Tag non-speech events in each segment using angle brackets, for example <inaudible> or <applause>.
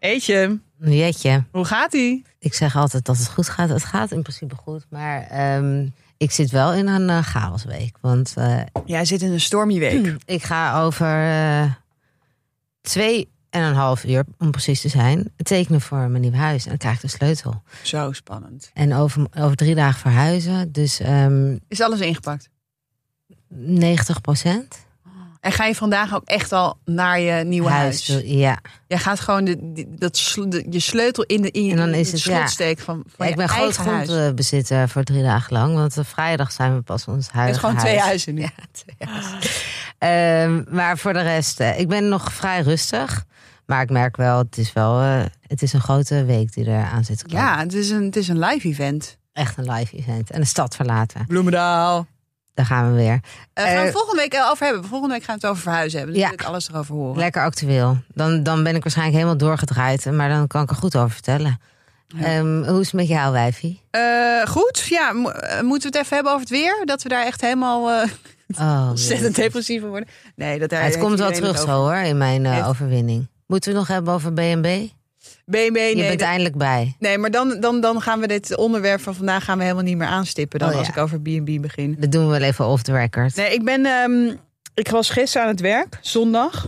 Eetje, Jetje, hoe gaat ie? ik zeg altijd dat het goed gaat. Het gaat in principe goed, maar ehm, ik zit wel in een eh, chaosweek. Want eh, Jij zit in een stormy week. <clears throat> ik ga over eh, twee en een half uur, om precies te zijn, tekenen voor mijn nieuwe huis. En dan krijg ik de sleutel. Zo spannend. En over, over drie dagen verhuizen, dus ehm Is alles ingepakt? 90 procent. En ga je vandaag ook echt al naar je nieuwe huis? Ja. Jij gaat gewoon de, dat, sl- de- je sleutel in, de, in, je- En dan is het het, ja. van, van Ja, je ik ben groot grondbezitter voor drie dagen lang. Want op vrijdag zijn we pas ons Je huis. hebt gewoon twee huizen nu. Ja, twee huizen. Ehm, maar voor de rest, eh, ik ben nog vrij rustig. Maar ik merk wel, het is wel eh, het is een grote week die er aan zit te komen. Ja, het is een, het is een live event. Echt een live event. En de stad verlaten. Bloemendaal. Daar gaan we weer. Eh gaan we Eh, het volgende week over hebben. Volgende week gaan we het over verhuizen hebben. Dus Ja. wil ik alles erover horen. Lekker actueel. Dan, dan ben ik waarschijnlijk helemaal doorgedraaid. Maar dan kan ik er goed over vertellen. Ehm, hoe is het met jou, wijfie? Eh, goed, ja, mo- moeten we het even hebben over het weer? Dat we daar echt helemaal eh Oh, <laughs> ontzettend depressief worden. Nee, dat daar het komt wel terug zo hoor, in mijn overwinning. Moeten we het nog hebben over B&B? BNB, nee, Je bent eindelijk bij. nee, maar dan, dan, dan gaan we dit onderwerp van vandaag gaan we helemaal niet meer aanstippen. Dan Oh, als ja. ik over B&B begin. Dat doen we wel even off the record. Nee, ik ben. ehm, ik was gisteren aan het werk, zondag.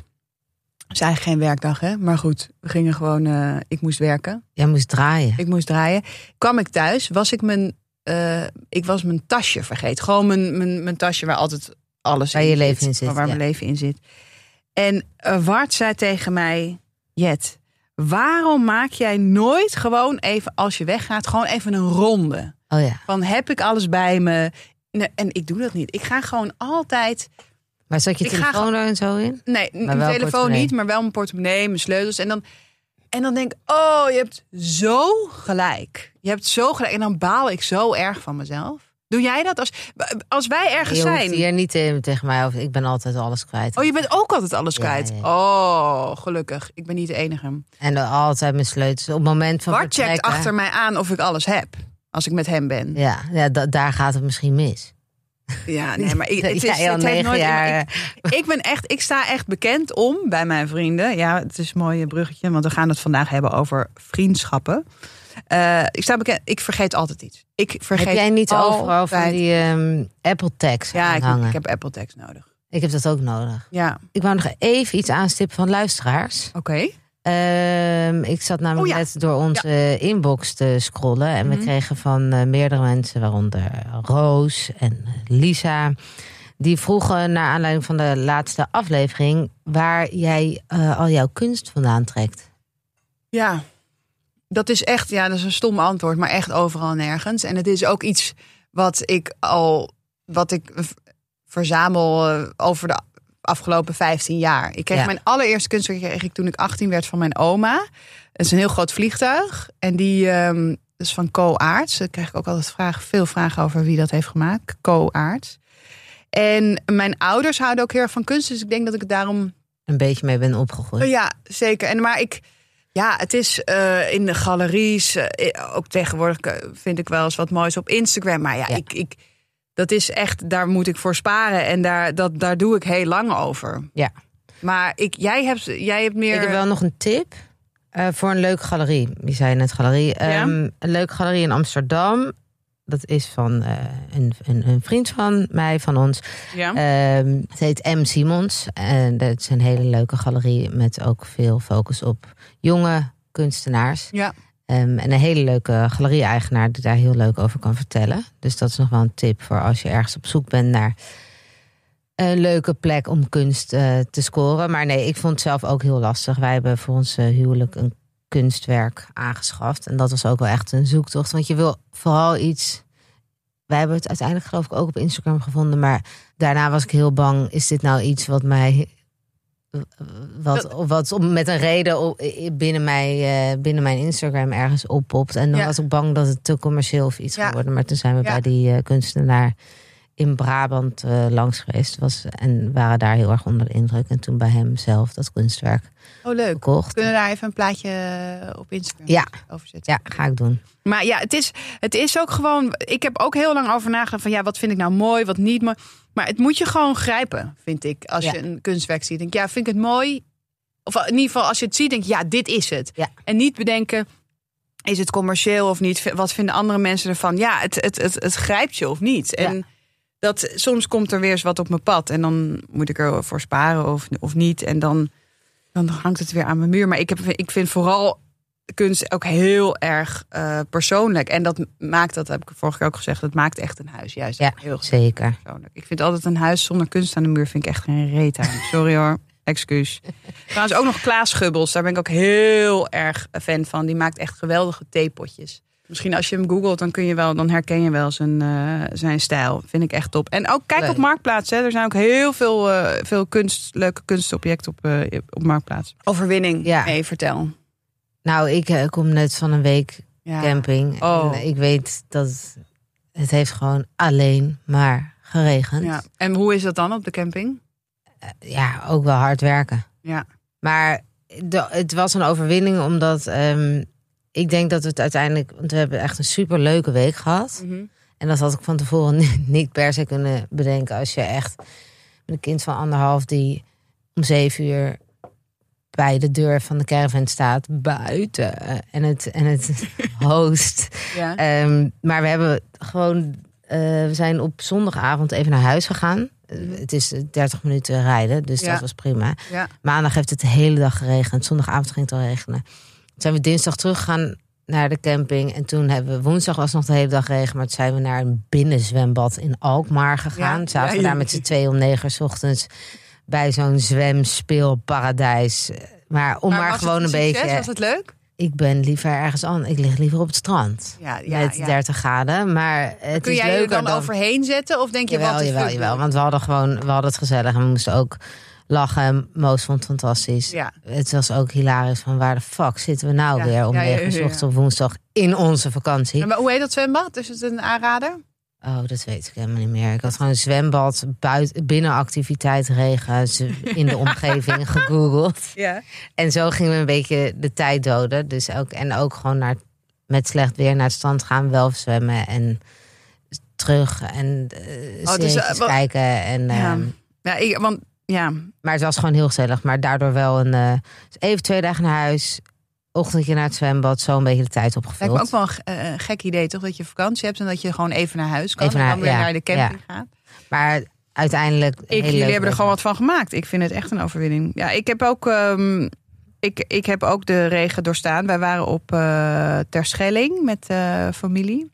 Het is eigenlijk geen werkdag, hè? Maar goed, we gingen gewoon. eh, ik moest werken. Jij moest draaien. Ik moest draaien. Kwam ik thuis, was ik mijn. eh, ik was mijn tasje vergeten. Gewoon mijn, mijn, mijn tasje waar altijd alles Waar in je zit. leven in zit, Waar ja. mijn leven in zit. En uh, Wart zei tegen mij: Jet, waarom maak jij nooit gewoon even als je weggaat, gewoon even een ronde? Oh ja. Van heb ik alles bij me? Nee, en ik doe dat niet. Ik ga gewoon altijd Maar zat je Ik ga telefoon er en zo in? Nee, mijn telefoon niet, maar wel mijn portemonnee, mijn sleutels. En dan, en dan denk ik, oh, je hebt zo gelijk. Je hebt zo gelijk. En dan baal ik zo erg van mezelf. Doe jij dat? Als, als wij ergens Je zijn. hier niet eh, tegen mij over. Ik ben altijd alles kwijt. Oh, je bent ook altijd alles Ja, kwijt. ja, Oh, gelukkig. Ik ben niet de enige. En dan altijd mijn sleutels. Op het moment van Bart checkt achter mij aan of ik alles heb. Als ik met hem ben. Ja, ja da- daar gaat het misschien mis. Ja, nee, maar ik, <laughs> het, is, het heeft nooit... Ik, ik ben echt, ik sta echt bekend om bij mijn vrienden. Ja, het is een mooi bruggetje, want we gaan het vandaag hebben over vriendschappen. Eh, ik sta bekend, ik vergeet altijd iets. Ik vergeet Heb jij niet overal van die ehm, Apple tags Ja, ik, ik heb Apple Tags nodig. ik heb dat ook nodig. Ja, Ik wou nog even iets aanstippen van luisteraars. oké. Ehm, ik zat namelijk Oh ja. net door onze inbox te scrollen. En we Mhm. kregen van eh, meerdere mensen, waaronder Roos en eh, Lisa. Die vroegen naar aanleiding van de laatste aflevering. waar jij eh, al jouw kunst vandaan trekt. Ja, dat is echt, ja, dat is een stom antwoord, maar echt overal en nergens. En het is ook iets wat ik al, wat ik verzamel eh, over de afgelopen 15 jaar. Ik kreeg Ja. mijn allereerste kunstwerk kreeg ik toen ik 18 werd van mijn oma. Het is een heel groot vliegtuig en die ehm is van Co Aarts. Daar krijg ik ook altijd vragen, veel vragen over wie dat heeft gemaakt. Co Aarts. En mijn ouders houden ook heel erg van kunst, dus ik denk dat ik het daarom Een beetje mee ben opgegroeid. Ja, zeker. En maar ik, ja, het is eh, in de galeries, eh, ook tegenwoordig eh, vind ik wel eens wat moois op Instagram. Maar ja, Ja. Ik, ik, dat is echt, daar moet ik voor sparen en daar, dat, daar doe ik heel lang over. Ja. Maar ik, jij, hebt, jij hebt meer. Ik heb wel nog een tip eh, voor een leuke galerie. Je zei net galerie. Ehm, een leuke galerie in Amsterdam. Dat is van eh, een, een, een vriend van mij, van ons. Ja. Ehm, het heet M. Simons. En dat is een hele leuke galerie met ook veel focus op jonge kunstenaars. ja. Ehm, en een hele leuke galerie-eigenaar die daar heel leuk over kan vertellen. Dus dat is nog wel een tip voor als je ergens op zoek bent naar een leuke plek om kunst eh, te scoren. Maar nee, ik vond het zelf ook heel lastig. Wij hebben voor ons eh, huwelijk een kunstwerk aangeschaft. En dat was ook wel echt een zoektocht. Want je wil vooral iets. Wij hebben het uiteindelijk geloof ik ook op Instagram gevonden. Maar daarna was ik heel bang. Is dit nou iets wat mij wat, wat met een reden binnen, mij, eh, binnen mijn Instagram ergens oppopt. En dan Ja. was ik bang dat het te commercieel of iets Ja. zou worden. Maar toen zijn we Ja. bij die eh, kunstenaar in Brabant eh, langs geweest. Was, en waren daar heel erg onder de indruk. En toen bij hem zelf dat kunstwerk Oh, leuk. gekocht. Kunnen we daar even een plaatje eh, op Instagram Ja. over zetten? Ja, ga ik doen. Maar ja, het is, het is ook gewoon. Ik heb ook heel lang over nagedacht van ja, wat vind ik nou mooi, wat niet mooi. Maar het moet je gewoon grijpen, vind ik. Als Ja. je een kunstwerk ziet, denk ja, vind ik het mooi. Of in ieder geval, als je het ziet, denk je, ja, dit is het. Ja. En niet bedenken, is het commercieel of niet? Wat vinden andere mensen ervan? Ja, het, het, het, het grijpt je of niet. En dat, soms komt er weer eens wat op mijn pad. En dan moet ik ervoor sparen of, of niet. En dan, dan hangt het weer aan mijn muur. Maar ik, heb, ik vind vooral kunst ook heel erg eh, persoonlijk. En dat maakt, dat heb ik vorige keer ook gezegd, dat maakt echt een huis juist Ja, heel Zeker. persoonlijk. Ik vind altijd een huis zonder kunst aan de muur vind ik echt geen reet aan. <laughs> Sorry hoor, excuus. Trouwens ook nog Klaas Schubbels, daar ben ik ook heel erg fan van. Die maakt echt geweldige theepotjes. Misschien als je hem googelt, dan, kun je wel, dan herken je wel zijn, eh, zijn stijl. Vind ik echt top. En ook kijk Leuk. op Marktplaats. Hè. Er zijn ook heel veel, eh, veel kunst, leuke kunstobjecten op, eh, op Marktplaats. Overwinning, Ja. nee, vertel. Nou, ik kom net van een week Ja. camping. Oh. En ik weet dat het, heeft gewoon alleen maar geregend. Ja. En hoe is dat dan op de camping? ja, ook wel hard werken. Ja. Maar de- het was een overwinning omdat ehm, ik denk dat we het uiteindelijk... Want we hebben echt een super leuke week gehad. En dat had ik van tevoren <laughs> niet- per se kunnen bedenken. Als je echt met een kind van anderhalf die om zeven uur bij de deur van de caravan staat, buiten. eh, En het, en het <laughs> host. Ja. Ehm, maar we hebben gewoon. eh, we zijn op zondagavond even naar huis gegaan. Eh, het is 30 minuten rijden, dus Ja. dat was prima. ja. Maandag heeft het de hele dag geregend. Zondagavond ging het al regenen. Zijn we dinsdag teruggegaan naar de camping. En toen hebben we woensdag was nog de hele dag regen. Maar toen zijn we naar een binnenzwembad in Alkmaar gegaan. Ja, Zaten ja, we daar met z'n twee om negen uur 's ochtends. Bij zo'n zwemspeelparadijs. Maar om maar, gewoon een succes? beetje. Was het leuk? Ik ben liever ergens anders. Ik lig liever op het strand. Ja, ja, met ja. 30 graden. Maar het Kun is jij er leuker dan, dan overheen zetten? Of denk je Jawel, wat is jawel, jawel. doen? Want we hadden gewoon, we hadden het gezellig en we moesten ook lachen. En Moos vond het fantastisch. Ja. Het was ook hilarisch van waar de fuck zitten we nou Ja, weer om ja, negen uur ja, ochtends op woensdag in onze vakantie. Maar hoe heet dat zwembad? Is het een aanrader? Oh, dat weet ik helemaal niet meer. Ik had gewoon een zwembad, buiten, binnenactiviteit, regen, <laughs> in de omgeving gegoogeld. Ja. En zo gingen we een beetje de tijd doden. Dus ook, en ook gewoon naar, met slecht weer naar het strand gaan, wel zwemmen en terug en uh, Oh, dus, eh, kijken. En, Ja. ehm, Ja, ik, want ja. Maar het was gewoon heel gezellig. Maar daardoor wel een. eh, even twee dagen naar huis. Ochtendje naar het zwembad. Zo een beetje de tijd Lijkt opgevuld. me ook wel een, eh, gek idee, toch? Dat je vakantie hebt en dat je gewoon even naar huis kan. Even en naar- dan weer ja, naar de camping gaat. Maar uiteindelijk. Ik, jullie hebben er gewoon wat van gemaakt. Ik vind het echt een overwinning. Ja, ik heb ook, ehm, ik, ik heb ook de regen doorstaan. Wij waren op eh Terschelling met eh familie.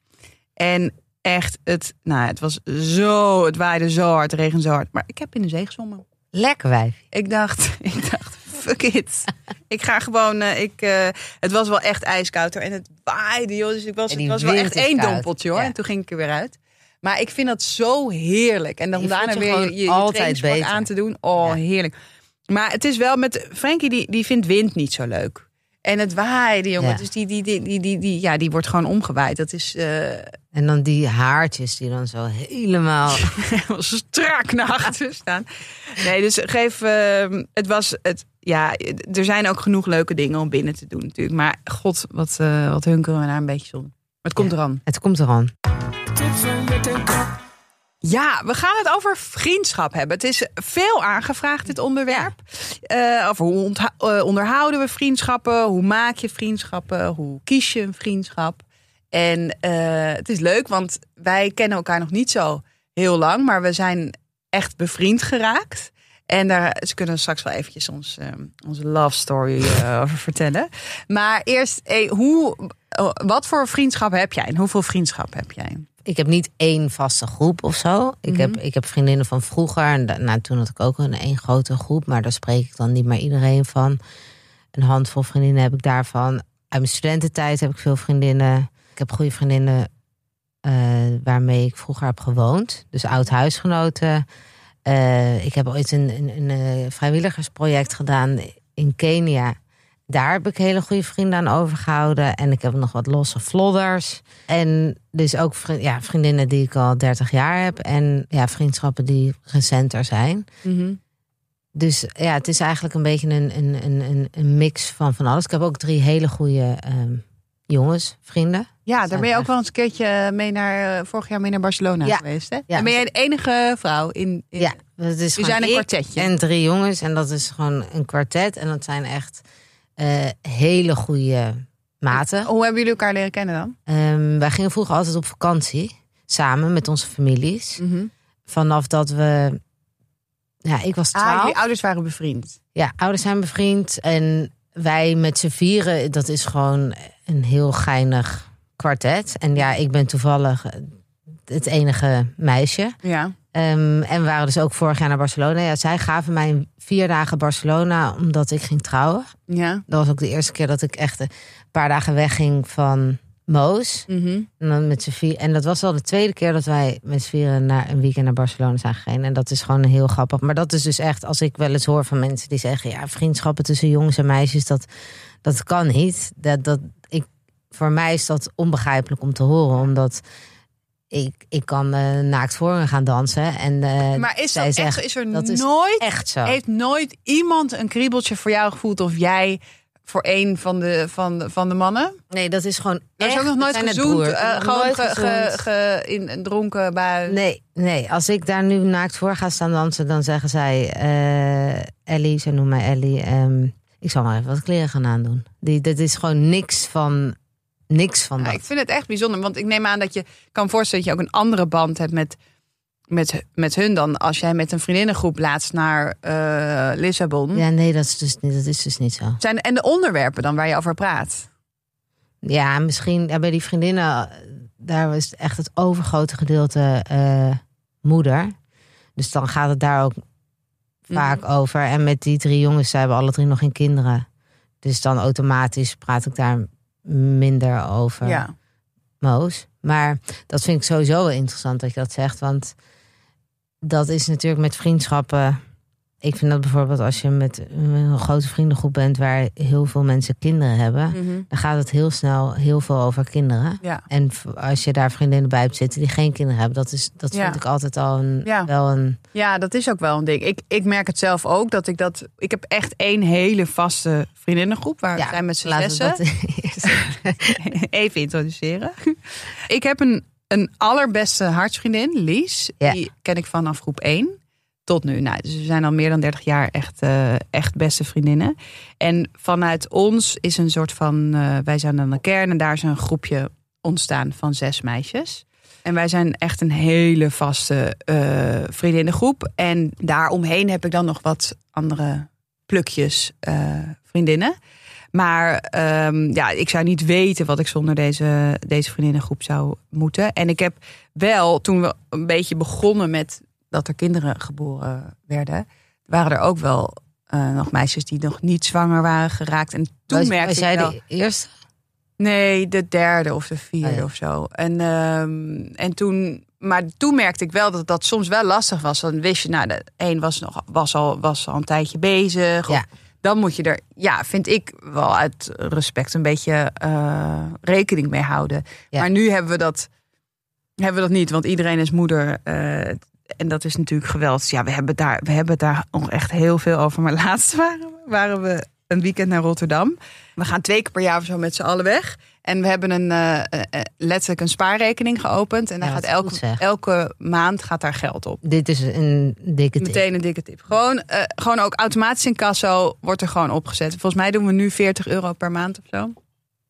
En echt, het, nou, het was zo, het waaide zo hard, het regende zo hard. Maar ik heb in de zee gezwommen. Lekker wijf. Ik dacht, <laughs> ik dacht, fuck it. Ik ga gewoon, eh, ik, eh, het was wel echt ijskoud hoor. En het waaide joh, dus ik was, het was wel echt één koud. dompeltje hoor. Ja. En toen ging ik er weer uit. Maar ik vind dat zo heerlijk. En dan Je daarna je weer je, je, altijd aan te doen. Oh, Ja. heerlijk. Maar het is wel met, Frankie die, die vindt wind niet zo leuk. En het waaide, jongen. Ja. Dus die, die, die, die, die, die, ja, die wordt gewoon omgewaaid. Dat is eh, <laughs> En dan die haartjes die dan zo helemaal. <laughs> helemaal strak naar <laughs> achter staan. Nee, dus geef. ehm, het was. Het, ja, er zijn ook genoeg leuke dingen om binnen te doen, natuurlijk. Maar god, wat, eh, wat hunkeren we naar een beetje zon. Maar het komt Ja. eraan. Het komt eraan. Ja, we gaan het over vriendschap hebben. Het is veel aangevraagd, dit onderwerp. Eh, over hoe eh, onderhouden we vriendschappen? Hoe maak je vriendschappen? Hoe kies je een vriendschap? En eh, het is leuk, want wij kennen elkaar nog niet zo heel lang. Maar we zijn echt bevriend geraakt. En daar ze kunnen straks wel eventjes ons, eh, onze love story <laughs> over vertellen. Maar eerst, hoe, wat voor vriendschap heb jij? En hoeveel vriendschap heb jij? Ik heb niet één vaste groep of zo. Ik, Mhm. heb, ik heb vriendinnen van vroeger. En da- nou, toen had ik ook een één grote groep. Maar daar spreek ik dan niet meer iedereen van. Een handvol vriendinnen heb ik daarvan. Uit mijn studententijd heb ik veel vriendinnen. Ik heb goede vriendinnen eh, waarmee ik vroeger heb gewoond. Dus oud huisgenoten. Eh, ik heb ooit een, een, een eh, vrijwilligersproject gedaan in Kenia. Daar heb ik hele goede vrienden aan overgehouden. En ik heb nog wat losse vlodders. En dus ook ja, vriendinnen die ik al 30 jaar heb. En ja, vriendschappen die recenter zijn. Mhm. Dus ja, het is eigenlijk een beetje een, een, een, een- een mix van van alles. Ik heb ook drie hele goede ehm, jongens, vrienden. Ja, daar ben je ook wel eens een keertje mee naar, eh, vorig jaar mee naar Barcelona Ja. geweest. Hè? Ja. En ben jij de enige vrouw in. in Ja, dat is zijn een kwartetje. En drie jongens. En dat is gewoon een kwartet. En dat zijn echt eh, hele goede maten. Hoe hebben jullie elkaar leren kennen dan? Ehm, wij gingen vroeger altijd op vakantie. Samen met onze families. Vanaf dat we... Ja, ik was Ah, twaalf. jullie ouders waren bevriend. Ja, ouders zijn bevriend. En wij met z'n vieren, dat is gewoon een heel geinig kwartet. En ja, ik ben toevallig het enige meisje. Ja. Ehm, en we waren dus ook vorig jaar naar Barcelona. Ja, zij gaven mij vier dagen Barcelona omdat ik ging trouwen. Ja. Dat was ook de eerste keer dat ik echt een paar dagen wegging van Moos. Mhm. En, dan met vier, en dat was al de tweede keer dat wij met z'n vieren naar een weekend naar Barcelona zijn gegaan. En dat is gewoon heel grappig. Maar dat is dus echt, als ik wel eens hoor van mensen die zeggen: ja, vriendschappen tussen jongens en meisjes, dat, dat kan niet. Dat, dat, ik, voor mij is dat onbegrijpelijk om te horen, omdat ik, ik kan eh, naakt voor hen gaan dansen. En, eh, Maar is, dat echt, zegt, is er dat is nooit, echt zo. heeft nooit iemand een kriebeltje voor jou gevoeld of jij voor een van de, van de, van de mannen? Nee, dat is gewoon. Er is ook nog nooit gezoend, eh, Nog gewoon nooit ge, ge, gezoend. ge- in een dronken bui. Nee, nee, als ik daar nu naakt voor ga staan dansen, dan zeggen zij: eh, Ellie, ze noemt mij Ellie. ehm, ik zal maar even wat kleren gaan aandoen. Die, dat is gewoon niks van, niks van Ja, dat. ik vind het echt bijzonder, want ik neem aan dat je kan voorstellen dat je ook een andere band hebt met, met, met hun dan als jij met een vriendinnengroep laatst naar eh, Lissabon. Ja, nee, dat is, dus niet, dat is dus niet zo. Zijn, en de onderwerpen dan waar je over praat. Ja, misschien ja, bij die vriendinnen, daar was echt het overgrote gedeelte eh, moeder. Dus dan gaat het daar ook vaak Mhm. over. En met die drie jongens, zij hebben alle drie nog geen kinderen. Dus dan automatisch praat ik daar minder over. Ja. Moos. Maar dat vind ik sowieso wel interessant dat je dat zegt. Want dat is natuurlijk met vriendschappen. Ik vind dat bijvoorbeeld als je met een grote vriendengroep bent waar heel veel mensen kinderen hebben, Mhm. dan gaat het heel snel heel veel over kinderen. Ja. En als je daar vriendinnen bij hebt zitten die geen kinderen hebben, dat, is, dat Ja. vind ik altijd al een, Ja. wel een. ja, dat is ook wel een ding. Ik, ik merk het zelf ook dat ik dat. Ik heb echt één hele vaste vriendinnengroep waar we zijn met z'n <laughs> eerst Even introduceren. Ik heb een, een allerbeste hartsvriendin, Lies. Die ken ik vanaf groep 1 tot nu. Nou, dus we zijn al meer dan 30 jaar echt, eh, echt beste vriendinnen. En vanuit ons is een soort van... eh, wij zijn dan een kern en daar is een groepje ontstaan van zes meisjes. En wij zijn echt een hele vaste eh vriendinnengroep. En daaromheen heb ik dan nog wat andere plukjes vriendinnen. Maar ehm, ja, ik zou niet weten wat ik zonder deze, deze vriendinnengroep zou moeten. En ik heb wel, toen we een beetje begonnen met dat er kinderen geboren werden, waren er ook wel eh, nog meisjes die nog niet zwanger waren geraakt. En toen was, merkte was ik jij wel, de eerste? Nee, de derde of de vierde Oh ja. of zo. En, ehm, en toen, maar toen merkte ik wel dat dat soms wel lastig was. Dan wist je, nou, de een was, nog, was, al, was al een tijdje bezig. Of Ja. Dan moet je er, ja, vind ik wel uit respect een beetje eh, rekening mee houden. Ja. Maar nu hebben we dat, hebben we dat niet, want iedereen is moeder. eh, en dat is natuurlijk geweldig. Ja, we hebben, daar, we hebben daar nog echt heel veel over. Maar laatst waren, waren we een weekend naar Rotterdam. We gaan twee keer per jaar of zo met z'n allen weg. En we hebben een, eh, eh, eh, letterlijk een spaarrekening geopend. En daar Ja, gaat elke, elke maand gaat daar geld op. Dit is een dikke tip. Meteen een dikke tip. Gewoon, gewoon ook automatisch in kasso wordt er gewoon opgezet. Volgens mij doen we nu 40 euro per maand of zo.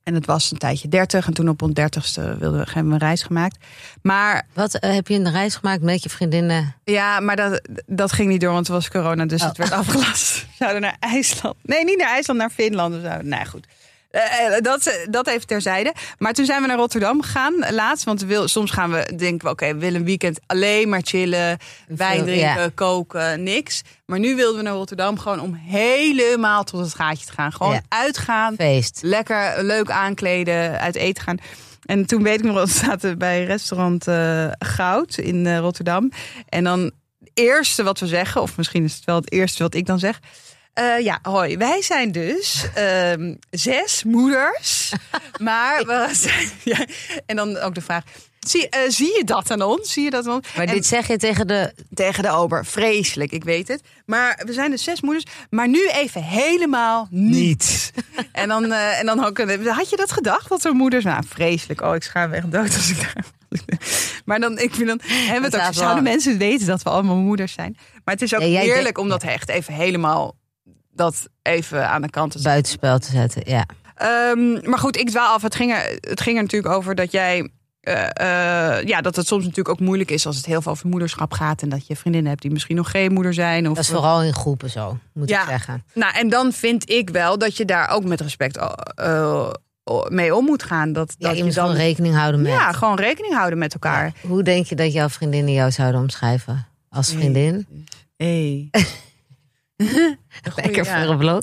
En het was een tijdje 30. En toen op ons 30ste wilden we, hebben we een reis gemaakt. Maar Wat eh, heb je een reis gemaakt met je vriendinnen? ja, maar dat, dat ging niet door, want het was corona. Dus Oh. het werd afgelast. We <laughs> zouden naar IJsland. Nee, niet naar IJsland, naar Finland. of zo. Nee, goed. Eh, eh, dat, dat even terzijde. Maar toen zijn we naar Rotterdam gegaan laatst. Want we wil, soms gaan we denken we, oké, we willen een weekend alleen maar chillen. Wijn drinken, ja. koken, niks. Maar nu wilden we naar Rotterdam gewoon om helemaal tot het gaatje te gaan. Gewoon Ja. uitgaan, Feest. lekker leuk aankleden, uit eten gaan. En toen weet ik nog wel, <laughs> we zaten bij restaurant eh, Goud in Rotterdam. En dan eerste wat we zeggen, of misschien is het wel het eerste wat ik dan zeg. Eh, ja, hoi. Wij zijn dus ehm, zes moeders. <laughs> maar we zijn. <laughs> Ja, en dan ook de vraag. Zie, eh, zie je dat aan ons? Zie je dat aan ons? Maar En- dit zeg je tegen de... tegen de ober. Vreselijk, ik weet het. Maar we zijn dus zes moeders. Maar nu even helemaal niet. <laughs> en, dan, eh, en dan ook... Had je dat gedacht, dat we moeders... Nou, vreselijk. Oh, ik schaam me echt dood als ik daar... Maar dan, ik vind dan, hebben we het ook, zouden mensen weten dat we allemaal moeders zijn. Maar het is ook Ja, heerlijk denkt- om dat echt even helemaal... Dat even aan de kant te zetten. buitenspel te zetten. Ja. Ehm, maar goed, ik dwaal af. Het ging, er, het ging er natuurlijk over dat jij. eh, eh, ja, dat het soms natuurlijk ook moeilijk is als het heel veel over moederschap gaat. En dat je vriendinnen hebt die misschien nog geen moeder zijn. Of, Dat is vooral in groepen zo, moet Ja. ik zeggen. Nou, en dan vind ik wel dat je daar ook met respect eh, eh, mee om moet gaan. Dat, Ja, dat je moet dan, gewoon rekening houden met... ja, gewoon rekening houden met elkaar. Hoe denk je dat jouw vriendinnen jou zouden omschrijven? Als vriendin? <laughs> Hey. Lekker ja. voor een blok.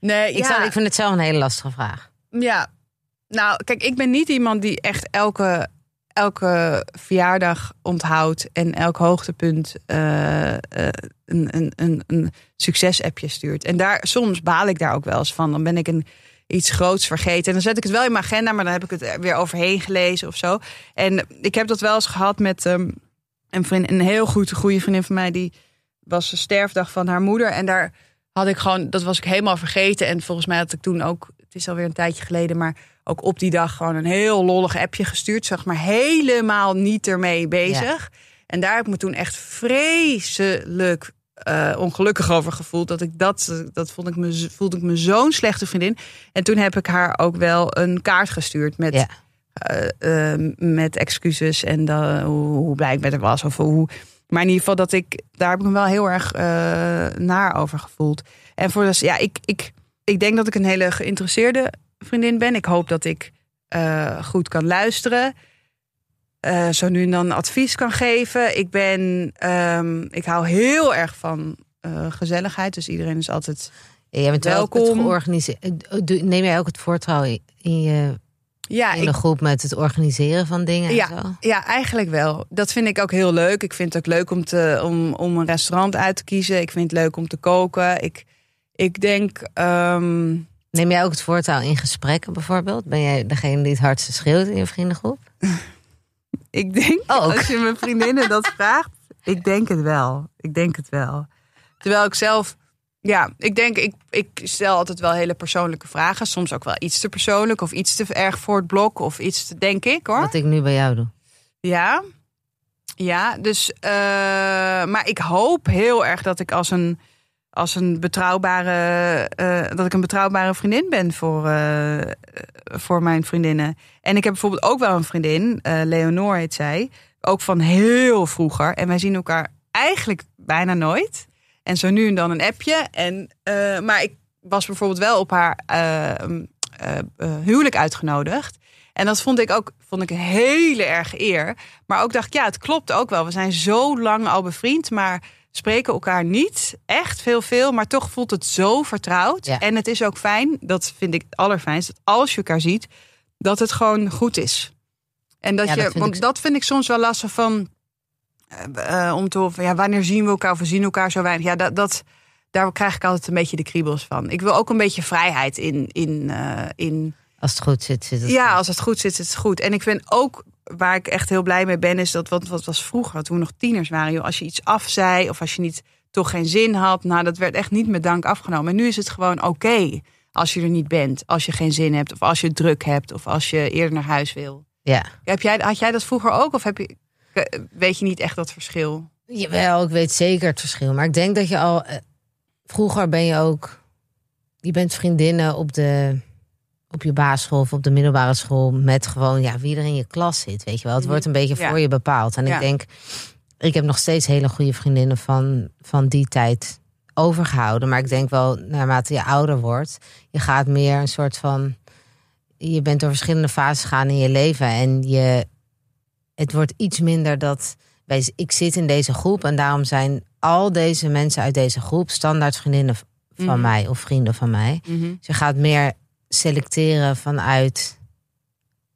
Nee, Ik, ja. ik vind het zelf een hele lastige vraag. Ja, nou, kijk, ik ben niet iemand die echt elke, elke verjaardag onthoudt en elk hoogtepunt eh, eh, een, een, een, een succesappje stuurt. En daar, soms baal ik daar ook wel eens van. Dan ben ik een, iets groots vergeten. En dan zet ik het wel in mijn agenda, maar dan heb ik het er weer overheen gelezen of zo. En ik heb dat wel eens gehad met ehm, een, vriend, een heel goed, goede vriendin van mij, die was de sterfdag van haar moeder. En daar had ik gewoon, dat was ik helemaal vergeten. En volgens mij had ik toen ook, het is alweer een tijdje geleden, maar ook op die dag gewoon een heel lollig appje gestuurd. Zeg maar helemaal niet ermee bezig. En daar heb ik me toen echt vreselijk eh, ongelukkig over gevoeld. Dat ik dat, dat vond ik me, voelde ik me zo'n slechte vriendin. En toen heb ik haar ook wel een kaart gestuurd met, Ja. eh, eh, met excuses en dan, hoe, hoe blij ik met haar was. Of hoe, maar in ieder geval dat ik, daar heb ik me wel heel erg eh, naar over gevoeld. En voor dus, ja, ik, ik, ik denk dat ik een hele geïnteresseerde vriendin ben. Ik hoop dat ik eh, goed kan luisteren. Eh, zo nu en dan advies kan geven. Ik ben, ehm, ik hou heel erg van gezelligheid. Dus iedereen is altijd. Ja, jij bent wel ook het Welkom. georganiseerd. Neem jij ook het voortrouwen in, je, Ja, in ik, de groep met het organiseren van dingen Ja. en zo? ja, eigenlijk wel. Dat vind ik ook heel leuk. Ik vind het ook leuk om, te, om, om een restaurant uit te kiezen. Ik vind het leuk om te koken. Ik, ik denk. ehm, Neem jij ook het voortouw in gesprekken bijvoorbeeld? Ben jij degene die het hardste schreeuwt in je vriendengroep? <laughs> Ik denk, Ook. als je mijn vriendinnen dat vraagt, ik denk het wel. Ik denk het wel. Terwijl ik zelf, ja, ik denk, ik, ik stel altijd wel hele persoonlijke vragen. Soms ook wel iets te persoonlijk of iets te erg voor het blok of iets te, denk ik hoor. Wat ik nu bij jou doe. Ja, ja, dus, eh, maar ik hoop heel erg dat ik als een, als een betrouwbare, eh, dat ik een betrouwbare vriendin ben voor, eh, voor mijn vriendinnen. En ik heb bijvoorbeeld ook wel een vriendin, Leonore heet zij, ook van heel vroeger. En wij zien elkaar eigenlijk bijna nooit. En zo nu en dan een appje. En, eh, maar ik was bijvoorbeeld wel op haar eh, eh, eh, huwelijk uitgenodigd. En dat vond ik ook vond ik een hele erg eer. Maar ook dacht ik, ja, het klopt ook wel. We zijn zo lang al bevriend, maar spreken elkaar niet echt veel, veel. Maar toch voelt het zo vertrouwd. Ja. En het is ook fijn, dat vind ik het allerfijnst, dat als je elkaar ziet, dat het gewoon goed is. En dat Ja, je, dat want ik- dat vind ik soms wel lastig van, eh, eh, om te horen, van, ja, wanneer zien we elkaar of we zien elkaar zo weinig. Ja, dat, dat, daar krijg ik altijd een beetje de kriebels van. Ik wil ook een beetje vrijheid in, in, eh, in Als het goed zit, zit het ja, goed. als het goed zit, zit het goed. En ik vind ook, waar ik echt heel blij mee ben, is dat wat, wat was vroeger, toen we nog tieners waren, joh, als je iets afzei of als je niet toch geen zin had, nou, dat werd echt niet met dank afgenomen. En nu is het gewoon oké als je er niet bent, als je geen zin hebt, of als je druk hebt, of als je eerder naar huis wil. Ja. Heb jij, had jij dat vroeger ook, of heb je, weet je niet echt dat verschil? Jawel, ik weet zeker het verschil. Maar ik denk dat je al... eh, vroeger ben je ook... Je bent vriendinnen op de... Op je basisschool of op de middelbare school met gewoon ja, wie er in je klas zit. Weet je wel, het Mhm. wordt een beetje Ja. voor je bepaald. En Ja. ik denk, ik heb nog steeds hele goede vriendinnen van, van die tijd overgehouden. Maar ik denk wel, naarmate je ouder wordt, je gaat meer een soort van. Je bent door verschillende fases gegaan in je leven. En je, het wordt iets minder dat. Wij, ik zit in deze groep en daarom zijn al deze mensen uit deze groep standaard vriendinnen van Mhm. mij of vrienden van mij. Dus je gaat meer selecteren vanuit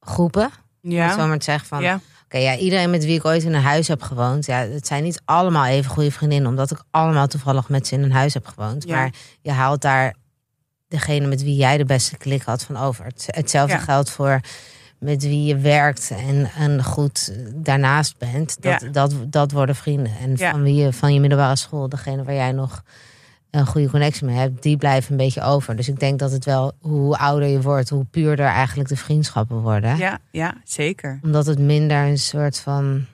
groepen. Ja. Zo maar te zeggen van, ja. Oké, ja, iedereen met wie ik ooit in een huis heb gewoond, ja, het zijn niet allemaal even goede vriendinnen, omdat ik allemaal toevallig met ze in een huis heb gewoond. Ja. Maar je haalt daar degene met wie jij de beste klik had van over. Het- Hetzelfde Ja. geldt voor met wie je werkt en, en goed daarnaast bent. Dat, Ja. dat, dat worden vrienden. En Ja. van wie je van je middelbare school, degene waar jij nog een goede connectie mee hebt, die blijven een beetje over. Dus ik denk dat het wel, hoe ouder je wordt, hoe puurder eigenlijk de vriendschappen worden. Ja, ja, zeker. Omdat het minder een soort van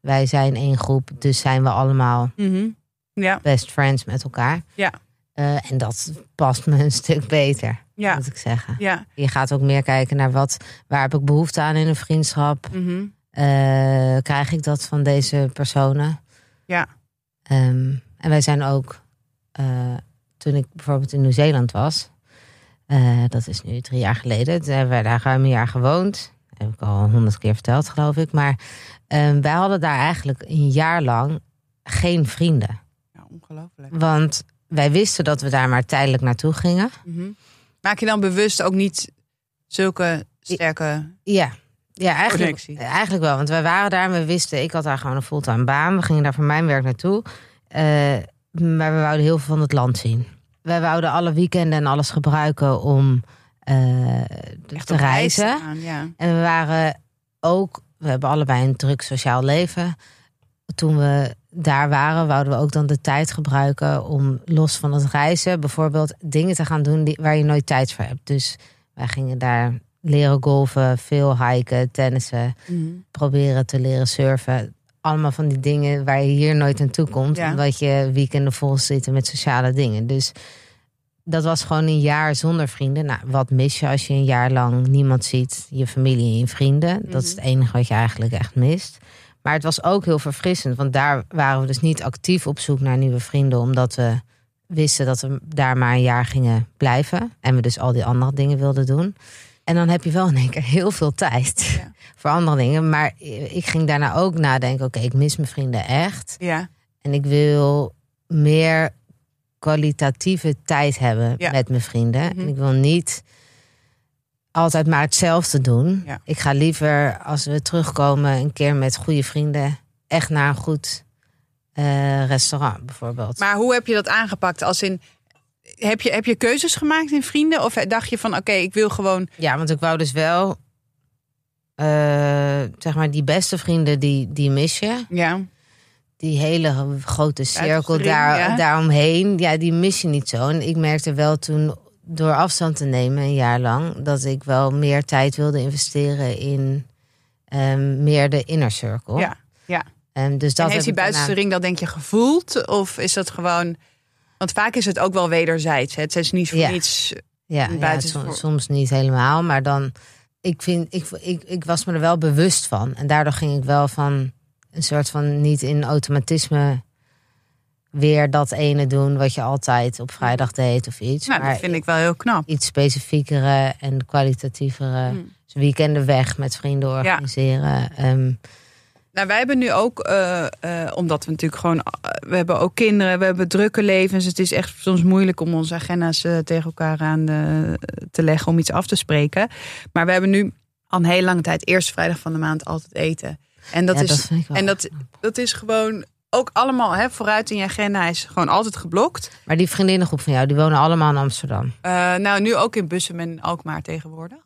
wij zijn één groep, dus zijn we allemaal Mhm. Ja, best friends met elkaar. Ja. Eh, en dat past me een stuk beter, ja, moet ik zeggen. ja. Je gaat ook meer kijken naar wat, waar heb ik behoefte aan in een vriendschap? Eh, krijg ik dat van deze personen? Ja. Ehm, en wij zijn ook, eh, toen ik bijvoorbeeld in Nieuw-Zeeland was, eh, dat is nu drie jaar geleden, toen hebben wij daar ruim een jaar gewoond. heb ik al honderd keer verteld, geloof ik. Maar ehm, wij hadden daar eigenlijk een jaar lang geen vrienden. ja ongelooflijk. Want wij wisten dat we daar maar tijdelijk naartoe gingen. Mhm. Maak je dan bewust ook niet zulke sterke... Ja, ja eigenlijk, Connectie. eigenlijk wel. Want wij waren daar en we wisten, ik had daar gewoon een fulltime baan. We gingen daar voor mijn werk naartoe. Eh, maar we wouden heel veel van het land zien. Wij wouden alle weekenden en alles gebruiken om eh, te reis reizen. gaan, ja. En we waren ook, we hebben allebei een druk sociaal leven. Toen we daar waren, wouden we ook dan de tijd gebruiken om los van het reizen, bijvoorbeeld dingen te gaan doen die, waar je nooit tijd voor hebt. Dus wij gingen daar leren golven, veel hiken, tennissen, Mhm. proberen te leren surfen. Allemaal van die dingen waar je hier nooit aan toe komt, Ja. omdat je weekenden vol zitten met sociale dingen. Dus dat was gewoon een jaar zonder vrienden. Nou, wat mis je als je een jaar lang niemand ziet? Je familie en je vrienden. Dat is het Mhm. enige wat je eigenlijk echt mist. Maar het was ook heel verfrissend, want daar waren we dus niet actief op zoek naar nieuwe vrienden, omdat we wisten dat we daar maar een jaar gingen blijven. En we dus al die andere dingen wilden doen. En dan heb je wel in één keer heel veel tijd Ja. <laughs> voor andere dingen. Maar ik ging daarna ook nadenken: oké, ik mis mijn vrienden echt. Ja, En ik wil meer kwalitatieve tijd hebben Ja. met mijn vrienden. Mhm. En ik wil niet altijd maar hetzelfde doen. Ja. Ik ga liever als we terugkomen een keer met goede vrienden echt naar een goed eh, restaurant bijvoorbeeld. maar hoe heb je dat aangepakt? Als in, heb je, heb je keuzes gemaakt in vrienden? Of dacht je van, oké, ik wil gewoon... Ja, want ik wou dus wel eh, zeg maar die beste vrienden die, die mis je. Ja, die hele grote cirkel daar, ja. daaromheen, ja, die mis je niet zo. En ik merkte wel toen, door afstand te nemen een jaar lang, dat ik wel meer tijd wilde investeren in ehm, meer de inner circle. ja. ja. En dus dat en heeft die daarna- buitenste ring dat denk je gevoeld? Of is dat gewoon... Want vaak is het ook wel wederzijds. hè? Het is niet voor Ja. niets... Ja, een ja buiten- som- soms niet helemaal, maar dan. Ik, vind, ik, ik, ik was me er wel bewust van. En daardoor ging ik wel van een soort van niet in automatisme weer dat ene doen wat je altijd op vrijdag deed of iets. Nou, maar dat vind ik wel heel knap. iets specifiekere en kwalitatievere dus weekenden weg met vrienden organiseren. Ehm, Nou, wij hebben nu ook, eh, eh, omdat we natuurlijk gewoon, eh, we hebben ook kinderen, we hebben drukke levens. Het is echt soms moeilijk om onze agenda's tegen elkaar aan te leggen om iets af te spreken. Maar we hebben nu al een hele lange tijd, eerste vrijdag van de maand, altijd eten. En dat ja, is, dat en dat, dat is gewoon ook allemaal hè, vooruit in je agenda. Hij is gewoon altijd geblokt. Maar die vriendinnengroep van jou, die wonen allemaal in Amsterdam. Eh, nou, nu ook in Bussum en Alkmaar tegenwoordig.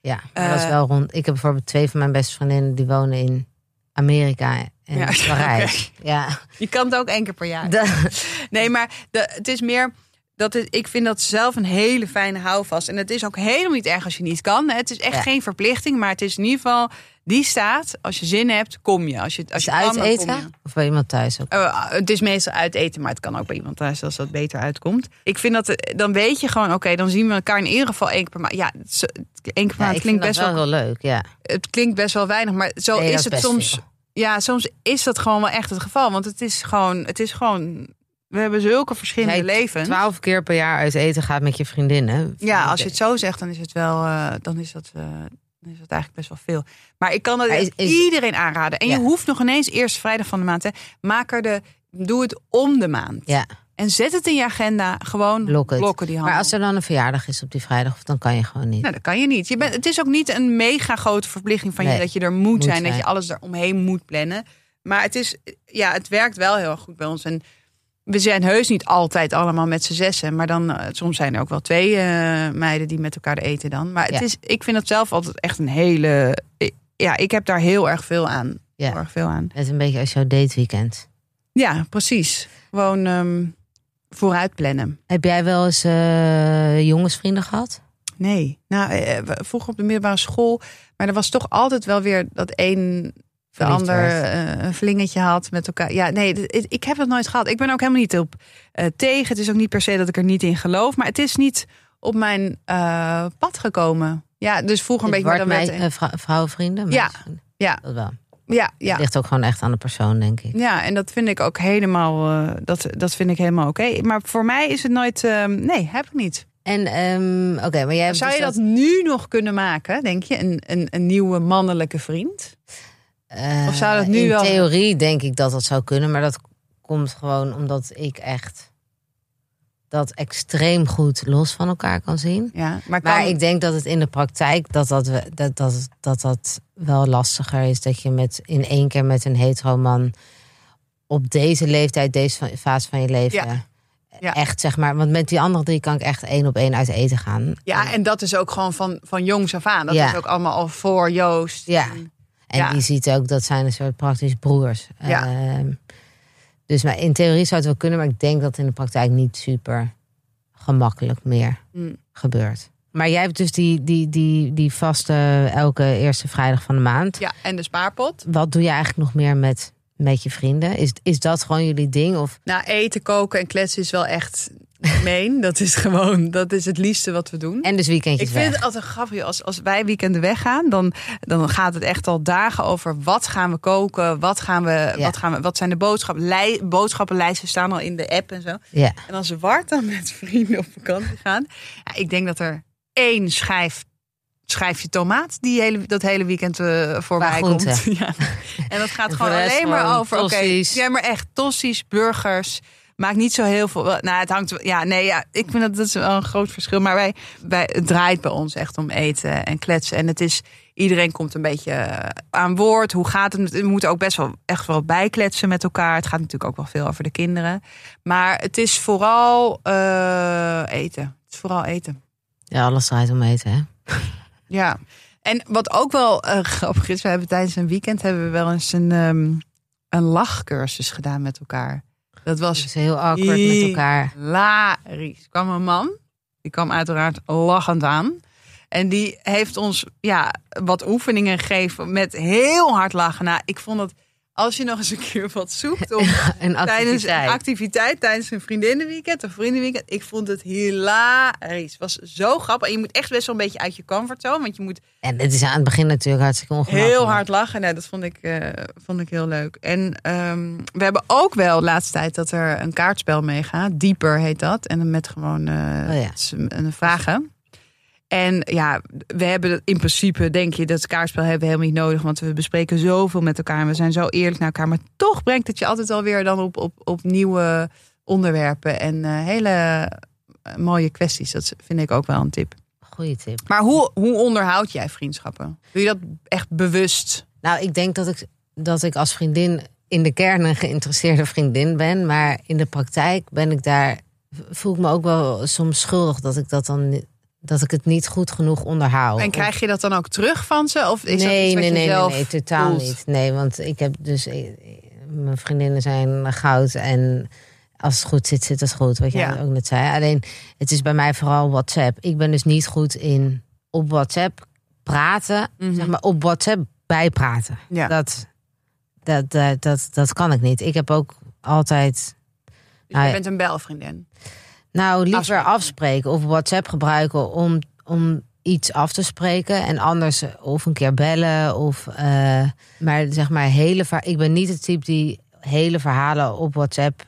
Ja, maar dat is Eh. wel rond. Ik heb bijvoorbeeld twee van mijn beste vriendinnen die wonen in Amerika en Ja, <laughs> Parijs. Ja, Je kan het ook één keer per jaar. De- Nee, maar de, het is meer. Dat het, ik vind dat zelf een hele fijne houvast. En het is ook helemaal niet erg als je niet kan. Het is echt Ja. geen verplichting. Maar het is in ieder geval. Die staat. Als je zin hebt, kom je. Als je, als je kan, uit je. eten? Of bij iemand thuis ook? Eh, het is meestal uit eten, maar het kan ook bij iemand thuis als dat beter uitkomt. Ik vind dat, eh, dan weet je gewoon, oké, dan zien we elkaar in ieder geval één keer per maand. Ja, één keer per Ja, maand klinkt best wel, leuk, ja. het klinkt best wel weinig, maar zo Nee, is het soms. veel. Ja, soms is dat gewoon wel echt het geval. Want het is gewoon, het is gewoon, we hebben zulke verschillende levens. Twaalf keer per jaar uit eten gaat met je vriendinnen. Ja, als je het zo zegt, dan is het wel, eh, dan is dat, eh, dan is dat eigenlijk best wel veel. Maar ik kan dat is- is- iedereen aanraden. En Ja. je hoeft nog ineens eerst vrijdag van de maand. Hè. Maak er de, doe het om de maand. Ja, En zet het in je agenda. Gewoon blokken die handel. Maar als er dan een verjaardag is op die vrijdag, dan kan je gewoon niet. Nou, dat kan je niet. Je bent, het is ook niet een mega grote verplichting van je dat je er moet, moet zijn, dat je alles eromheen moet plannen. Maar het is, ja, het werkt wel heel erg goed bij ons. En we zijn heus niet altijd allemaal met z'n zessen, maar dan eh, soms zijn er ook wel twee eh, meiden die met elkaar eten dan. Maar het Ja. is, ik vind het zelf altijd echt een hele, ja, ik heb daar heel erg veel aan. Ja. Heel erg veel aan. Het is een beetje als jouw dateweekend. Ja, precies. Gewoon ehm, vooruit plannen. Heb jij wel eens eh, jongensvrienden gehad? Nee, nou, eh, vroeger op de middelbare school, maar er was toch altijd wel weer dat één de ander werd. eh, een flingetje had met elkaar. Ja, nee, ik- heb het nooit gehad. Ik ben ook helemaal niet op eh, tegen. Het is ook niet per se dat ik er niet in geloof, maar het is niet op mijn eh, pad gekomen. Ja, dus vroeger een beetje. Wordt dan mij, eh, vrou- vrouwenvrienden? Ja. Ja. Dat wel. ja, ja. Het ligt ook gewoon echt aan de persoon, denk ik. Ja, en dat vind ik ook helemaal. dat, dat vind ik helemaal oké. Maar voor mij is het nooit. ehm, nee, heb ik niet. En, ehm, oké, maar jij Zou je dus dat nu nog kunnen maken, denk je? Een, een, een nieuwe mannelijke vriend? Eh, Of zou dat nu in wel- theorie denk ik dat dat zou kunnen, maar dat komt gewoon omdat ik echt dat extreem goed los van elkaar kan zien. Ja, maar, kan, Maar ik denk dat het in de praktijk dat dat, we- dat, dat, dat, dat wel lastiger is. Dat je met, in één keer met een hetero man op deze leeftijd, deze fa- fase van je leven. Ja. Ja. Echt zeg maar, want met die andere drie kan ik echt één op één uit eten gaan. Ja, en dat is ook gewoon van, van jongs af aan. Dat Ja. is ook allemaal al voor Joost. Ja. En- En Ja. die ziet ook, dat zijn een soort praktisch broers. Ja. Ehm, dus maar in theorie zou het wel kunnen, maar ik denk dat het in de praktijk niet super gemakkelijk meer Mm. gebeurt. Maar jij hebt dus die, die, die, die vaste elke eerste vrijdag van de maand. ja, en de spaarpot. Wat doe je eigenlijk nog meer met, met je vrienden? Is, is dat gewoon jullie ding? Of Nou, eten, koken en kletsen is wel echt meen. dat is gewoon, dat is het liefste wat we doen. en dus weekendjes Ik vind weg. het altijd grappig. Als, als wij weekenden weggaan, dan, dan gaat het echt al dagen over wat gaan we koken, wat, gaan we, Ja. wat, gaan we, wat zijn de boodschappen. Lij, boodschappenlijsten staan al in de app en zo. Ja. En als Wart dan met vrienden op vakantie gaan, ja, ik denk dat er één schijf, schijfje tomaat die hele, dat hele weekend eh voorbij komt. <laughs> Ja. En dat gaat En gewoon alleen maar over. Oké, ja, maar echt tossies, burgers. Maakt niet zo heel veel. Nou, het hangt. Ja, nee, ja, ik vind dat dat is wel een groot verschil. Maar wij, wij, het draait bij ons echt om eten en kletsen. En het is. Iedereen komt een beetje eh, aan woord. Hoe gaat het? We moeten ook best wel echt wel bijkletsen met elkaar. Het gaat natuurlijk ook wel veel over de kinderen. Maar het is vooral eh, eten. Het is vooral eten. ja, alles draait om eten, hè? Ja. En wat ook wel eh, grappig is, we hebben tijdens een weekend hebben we wel eens een, ehm, een lachcursus gedaan met elkaar. Dat was Dus heel awkward met elkaar. hilarisch. Er kwam een man, die kwam uiteraard lachend aan. En die heeft ons ja, wat oefeningen gegeven met heel hard lachen. Nou, ik vond dat als je nog eens een keer wat zoekt <laughs> om Een tijdens activiteit. een activiteit, tijdens een vriendinnenweekend of vriendenweekend. Ik vond het hilarisch. Het was zo grappig. En je moet echt best wel een beetje uit je comfortzone. Want je moet En het is aan het begin natuurlijk hartstikke ongemakkelijk. heel hard lachen. Nou, dat vond ik, eh, vond ik heel leuk. En ehm, we hebben ook wel de laatste tijd dat er een kaartspel meegaat. Dieper heet dat. En dan met gewoon eh, Oh ja. vragen. En ja, we hebben in principe, denk je, dat kaartspel hebben we helemaal niet nodig. Want we bespreken zoveel met elkaar. En we zijn zo eerlijk naar elkaar. Maar toch brengt het je altijd alweer dan op, op, op nieuwe onderwerpen. En eh, hele eh, mooie kwesties. Dat vind ik ook wel een tip. Goeie tip. Maar hoe, hoe onderhoud jij vriendschappen? Doe je dat echt bewust? Nou, ik denk dat ik, dat ik als vriendin in de kern een geïnteresseerde vriendin ben. Maar in de praktijk ben ik daar. voel ik me ook wel soms schuldig dat ik dat dan. Dat ik het niet goed genoeg onderhoud. En krijg je dat dan ook terug van ze? Of is dat nee, wat nee, nee, nee, nee, totaal voelt? niet. Nee, want ik heb dus. eh, Mijn vriendinnen zijn goud. En als het goed zit, zit het goed. Wat jij Ja. ook net zei. Alleen, het is bij mij vooral WhatsApp. Ik ben dus niet goed in op WhatsApp praten. Mhm. Zeg maar op WhatsApp bijpraten. Ja. Dat, dat, dat, dat, dat kan ik niet. Ik heb ook altijd. Dus Nou je ja. bent een belvriendin. Nou, liever Afspreken. afspreken, of WhatsApp gebruiken om, om iets af te spreken. En anders of een keer bellen. Of, eh, maar zeg maar, hele ik ben niet het type die hele verhalen op WhatsApp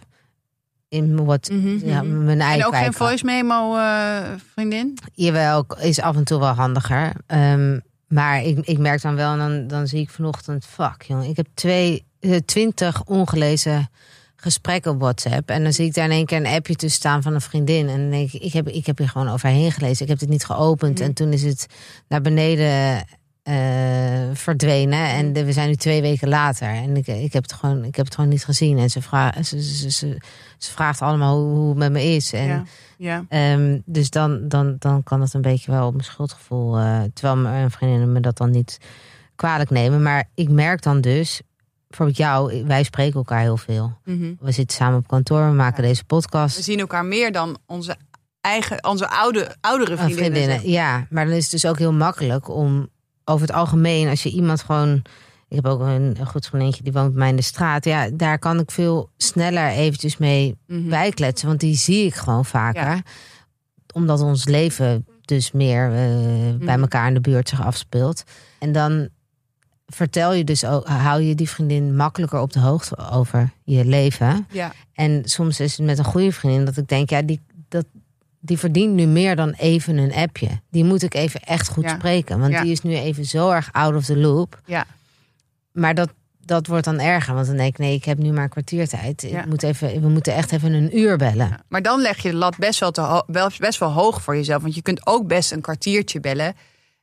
in wat, Mhm, ja, mhm. mijn eigen En ook geen voice memo eh, vriendin? Jawel, is af en toe wel handiger. Ehm, maar ik, ik merk dan wel, en dan, dan zie ik vanochtend, fuck jongen, ik heb twee, eh, twintig ongelezen gesprek op WhatsApp. En dan zie ik daar in één keer een appje tussen staan van een vriendin. En dan denk ik, ik heb, ik heb hier gewoon overheen gelezen. Ik heb het niet geopend. Mhm. En toen is het naar beneden eh, verdwenen. En de- we zijn nu twee weken later. En ik, ik, heb het gewoon, ik heb het gewoon niet gezien. En ze, vraagt ze, ze, ze, ze vraagt allemaal hoe, hoe het met me is. En, ja. ja. Ehm, dus dan, dan, dan kan het een beetje wel op mijn schuldgevoel. eh, terwijl mijn vriendinnen me dat dan niet kwalijk nemen. Maar ik merk dan dus, bijvoorbeeld jou, wij spreken elkaar heel veel. Mhm. We zitten samen op kantoor, we maken deze We podcast. zien elkaar meer dan onze eigen, onze oude, oudere vriendinnen. ja. Maar dan is het dus ook heel makkelijk om over het algemeen, als je iemand gewoon. Ik heb ook een, een goed vriendinnetje die woont bij mij in de straat. Ja, daar kan ik veel sneller eventjes mee Mhm. bijkletsen. Want die zie ik gewoon vaker. Ja. Omdat ons leven dus meer eh, bij Mhm. elkaar in de buurt zich afspeelt. En dan vertel je dus ook, hou je die vriendin makkelijker op de hoogte over je leven. Ja, En soms is het met een goede vriendin dat ik denk, ja, die, dat, die verdient nu meer dan even een appje. Die moet ik even echt goed Ja. spreken. Want Ja. die is nu even zo erg out of the loop. ja. Maar dat, dat wordt dan erger. Want dan denk ik, nee, ik heb nu maar kwartiertijd. Ja. Ik moet even, we moeten echt even een uur bellen. Maar dan leg je de lat best wel, te best wel hoog voor jezelf. Want je kunt ook best een kwartiertje bellen.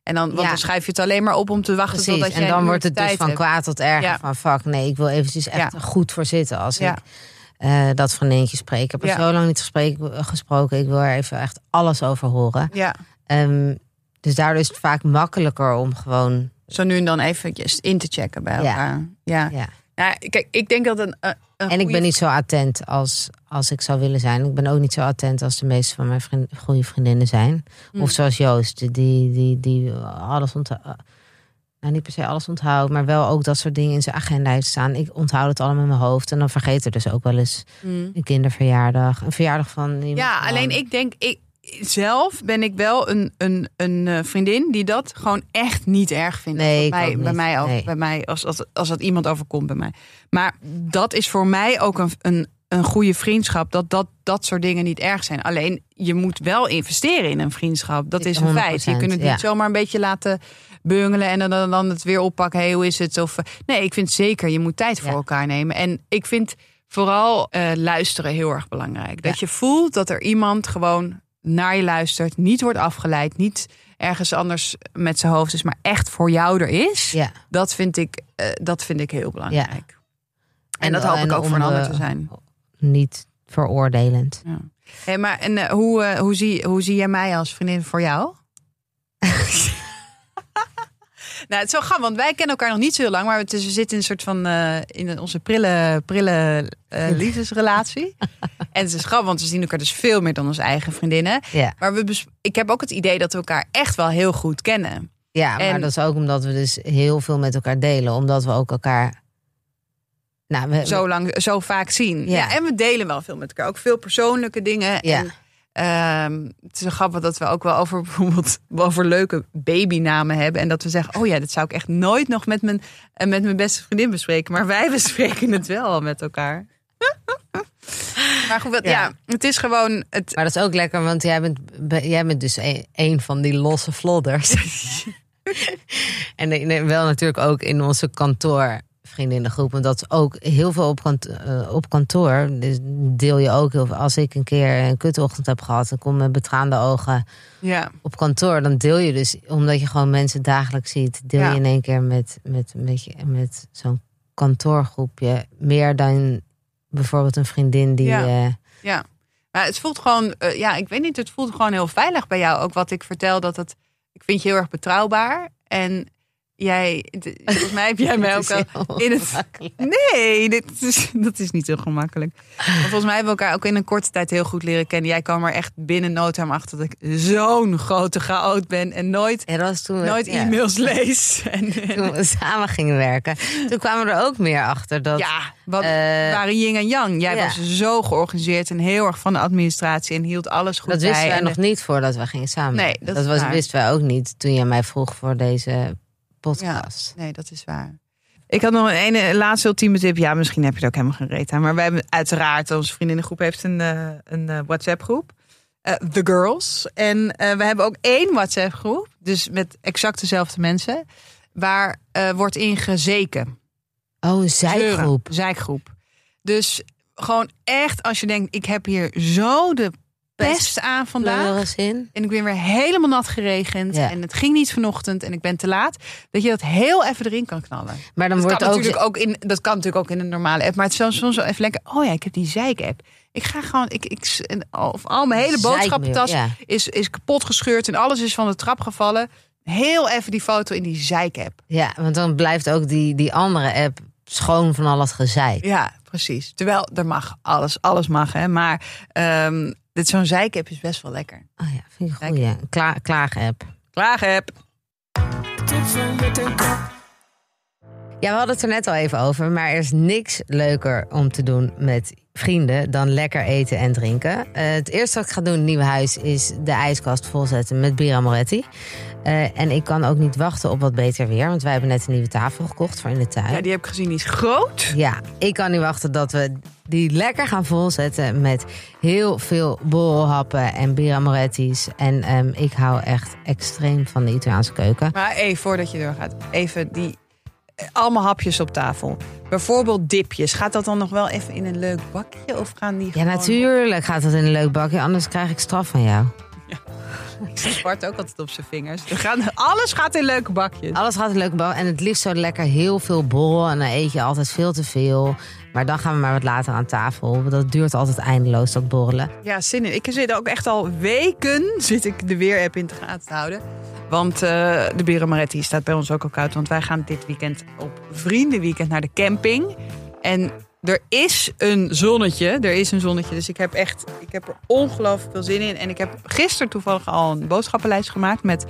En dan, want Ja. dan schuif je het alleen maar op om te wachten Precies. totdat je En dan wordt het dus van hebt. kwaad tot erger. Ja. Van fuck, nee, ik wil eventjes echt Ja. goed voor zitten als ik eh, dat vriendinnetje spreek. Ik heb er zo lang niet gespreken, gesproken. Ik wil er even echt alles over horen. Ja, Ehm, dus daardoor is het vaak makkelijker om gewoon... zo nu en dan eventjes in te checken bij elkaar. Ja. Ja. Nou, kijk, ik denk dat een, een een En ik ben niet zo attent als, als ik zou willen zijn. Ik ben ook niet zo attent als de meeste van mijn vriend, goede vriendinnen zijn. Mm. Of zoals Joost, die, die, die, die alles onthoudt. Nou, niet per se alles onthoudt, maar wel ook dat soort dingen in zijn agenda heeft staan. Ik onthoud het allemaal in mijn hoofd. En dan vergeet er dus ook wel eens Mm. een kinderverjaardag. Een verjaardag van iemand. Ja, alleen ik denk, ik, zelf ben ik wel een, een, een eh, vriendin die dat gewoon echt niet erg vindt. Nee, bij, ook bij mij ook, Nee. bij mij als, als, als dat iemand overkomt bij mij. Maar dat is voor mij ook een, een, een goede vriendschap. Dat, dat dat soort dingen niet erg zijn. Alleen je moet wel investeren in een vriendschap. Dat is een feit. Je 100%, kunt het ja. niet zomaar een beetje laten bungelen en dan, dan, dan het weer oppakken. Hey, hoe is het? Of, eh, nee, ik vind zeker, je moet tijd voor Ja. elkaar nemen. En ik vind vooral eh, luisteren heel erg belangrijk. Dat Ja. je voelt dat er iemand gewoon naar je luistert, niet wordt afgeleid, niet ergens anders met zijn hoofd is, maar echt voor jou er is. Ja. Dat vind ik, eh, dat vind ik heel belangrijk. En, En- dat hoop en ik ook voor een ander de- te zijn. Niet veroordelend. Ja. Hey, maar en eh, hoe, eh, hoe, zie, hoe zie jij mij als vriendin voor jou? <laughs> nou, het is wel grappig, want wij kennen elkaar nog niet zo heel lang, maar we zitten in een soort van eh, in onze prille, prille eh, <laughs> liefdesrelatie. en het is grappig, want we zien elkaar dus veel meer dan onze eigen vriendinnen. Ja, Maar we ik heb ook het idee dat we elkaar echt wel heel goed kennen. ja maar En- dat is ook omdat we dus heel veel met elkaar delen. Omdat we ook elkaar... Nou, we, Zo lang, zo vaak zien. Ja. Ja. en we delen wel veel met elkaar. Ook veel persoonlijke dingen. Ja. En, ehm, het is grappig dat we ook wel over <laughs> bijvoorbeeld over leuke babynamen hebben. En dat we zeggen, oh ja, dat zou ik echt nooit nog met mijn, eh, met mijn beste vriendin bespreken. Maar wij <laughs> bespreken het wel al met elkaar. <laughs> maar goed, ja. Ja. het is gewoon... Het, Maar dat is ook lekker, want jij bent, be- jij bent dus een, een van die losse vlodders. en wel natuurlijk ook in onze kantoorvriendinnengroep. En dat is ook heel veel op, kant, eh, op kantoor. Dus deel je ook heel veel. Als ik een keer een kutochtend heb gehad, dan kom met betraande ogen ja, op kantoor. Dan deel je dus, omdat je gewoon mensen dagelijks ziet, deel Ja. je in één keer met, met, met, met zo'n kantoorgroepje meer dan bijvoorbeeld een vriendin die. Ja. eh, ja. Maar het voelt gewoon, eh, ja, ik weet niet, het voelt gewoon heel veilig bij jou. Ook wat ik vertel, dat het, ik vind je heel erg betrouwbaar. En jij, volgens mij heb <laughs> jij mij het ook al heel in het. Nee, dit is, <laughs> dat is niet zo gemakkelijk. Maar volgens mij hebben we elkaar ook in een korte tijd heel goed leren kennen. Jij kwam er echt binnen no time achter dat ik zo'n grote chaot ben en nooit, dat was toen we- nooit ja, e-mails <laughs> lees. En, en- Toen we samen gingen werken. Toen kwamen we er ook meer achter dat. ja, wat eh, waren yin en yang. Jij ja. was zo georganiseerd en heel erg van de administratie en hield alles goed dat bij. wisten wij nog niet voordat we gingen samen. Nee, dat is was, waar. wisten wij ook niet toen je mij vroeg voor deze podcast. Nee, dat is waar. Ik had nog een ene laatste ultieme tip. Ja, misschien heb je er ook helemaal geen reet aan. Maar wij hebben uiteraard, onze vriendinnengroep heeft een, eh, een eh, WhatsApp groep. Eh, The Girls. En we hebben ook één WhatsApp groep. Dus met exact dezelfde mensen. Waar wordt in gezeken. Oh, een zijgroep. Zeuren. Zijkgroep. Dus gewoon echt als je denkt, ik heb hier zo de pest aan vandaag. In. En ik ben weer helemaal nat geregend. Ja. En het ging niet vanochtend en ik ben te laat. Dat je dat heel even erin kan knallen. Maar dan Dat wordt kan, ook... natuurlijk ook in, dat kan natuurlijk ook in een normale app. Maar het is soms- soms wel even lekker. Oh ja, ik heb die zeik-app. Ik ga gewoon. Ik, ik, of al mijn hele boodschappentas ja. is, is kapot gescheurd. En alles is van de trap gevallen. Heel even die foto in die zeik-app. Ja, want dan blijft ook die, die andere app schoon van al het gezeik. Ja, precies. Terwijl er mag alles. Alles mag. Hè. Maar ehm, dit zo'n zeik-app is best wel lekker. Oh ja, vind ik goeie. Een Kla klaag-app. Klaag-app. Ja, we hadden het er net al even over, maar er is niks leuker om te doen met vrienden dan lekker eten en drinken. Eh, het eerste wat ik ga doen in het nieuwe huis is de ijskast volzetten met Bira Moretti. Eh, en ik kan ook niet wachten op wat beter weer, want wij hebben net een nieuwe tafel gekocht voor in de tuin. Ja, die heb ik gezien. Die is groot. Ja, ik kan niet wachten dat we die lekker gaan volzetten met heel veel borrelhappen en Bira Moretti's. En ehm, ik hou echt extreem van de Italiaanse keuken. Maar even voordat je doorgaat, even die eh, allemaal hapjes op tafel. Bijvoorbeeld dipjes. Gaat dat dan nog wel even in een leuk bakje of gaan die Ja, gewoon... natuurlijk gaat dat in een leuk bakje, anders krijg ik straf van jou. Bart ook altijd op zijn vingers. We gaan, alles gaat in leuke bakjes. Alles gaat in leuke bak en het liefst zo lekker heel veel borrel. En dan eet je altijd veel te veel. Maar dan gaan we maar wat later aan tafel. want Dat duurt altijd eindeloos, dat borrelen. Ja, zin in. Ik zit ook echt al weken zit ik de weerapp in te gaten te houden. Want eh, de Biramaretti staat bij ons ook al koud. Want wij gaan dit weekend op vriendenweekend naar de camping. En er is een zonnetje. Er is een zonnetje. Dus ik heb echt ik heb er ongelooflijk veel zin in. En ik heb gisteren toevallig al een boodschappenlijst gemaakt met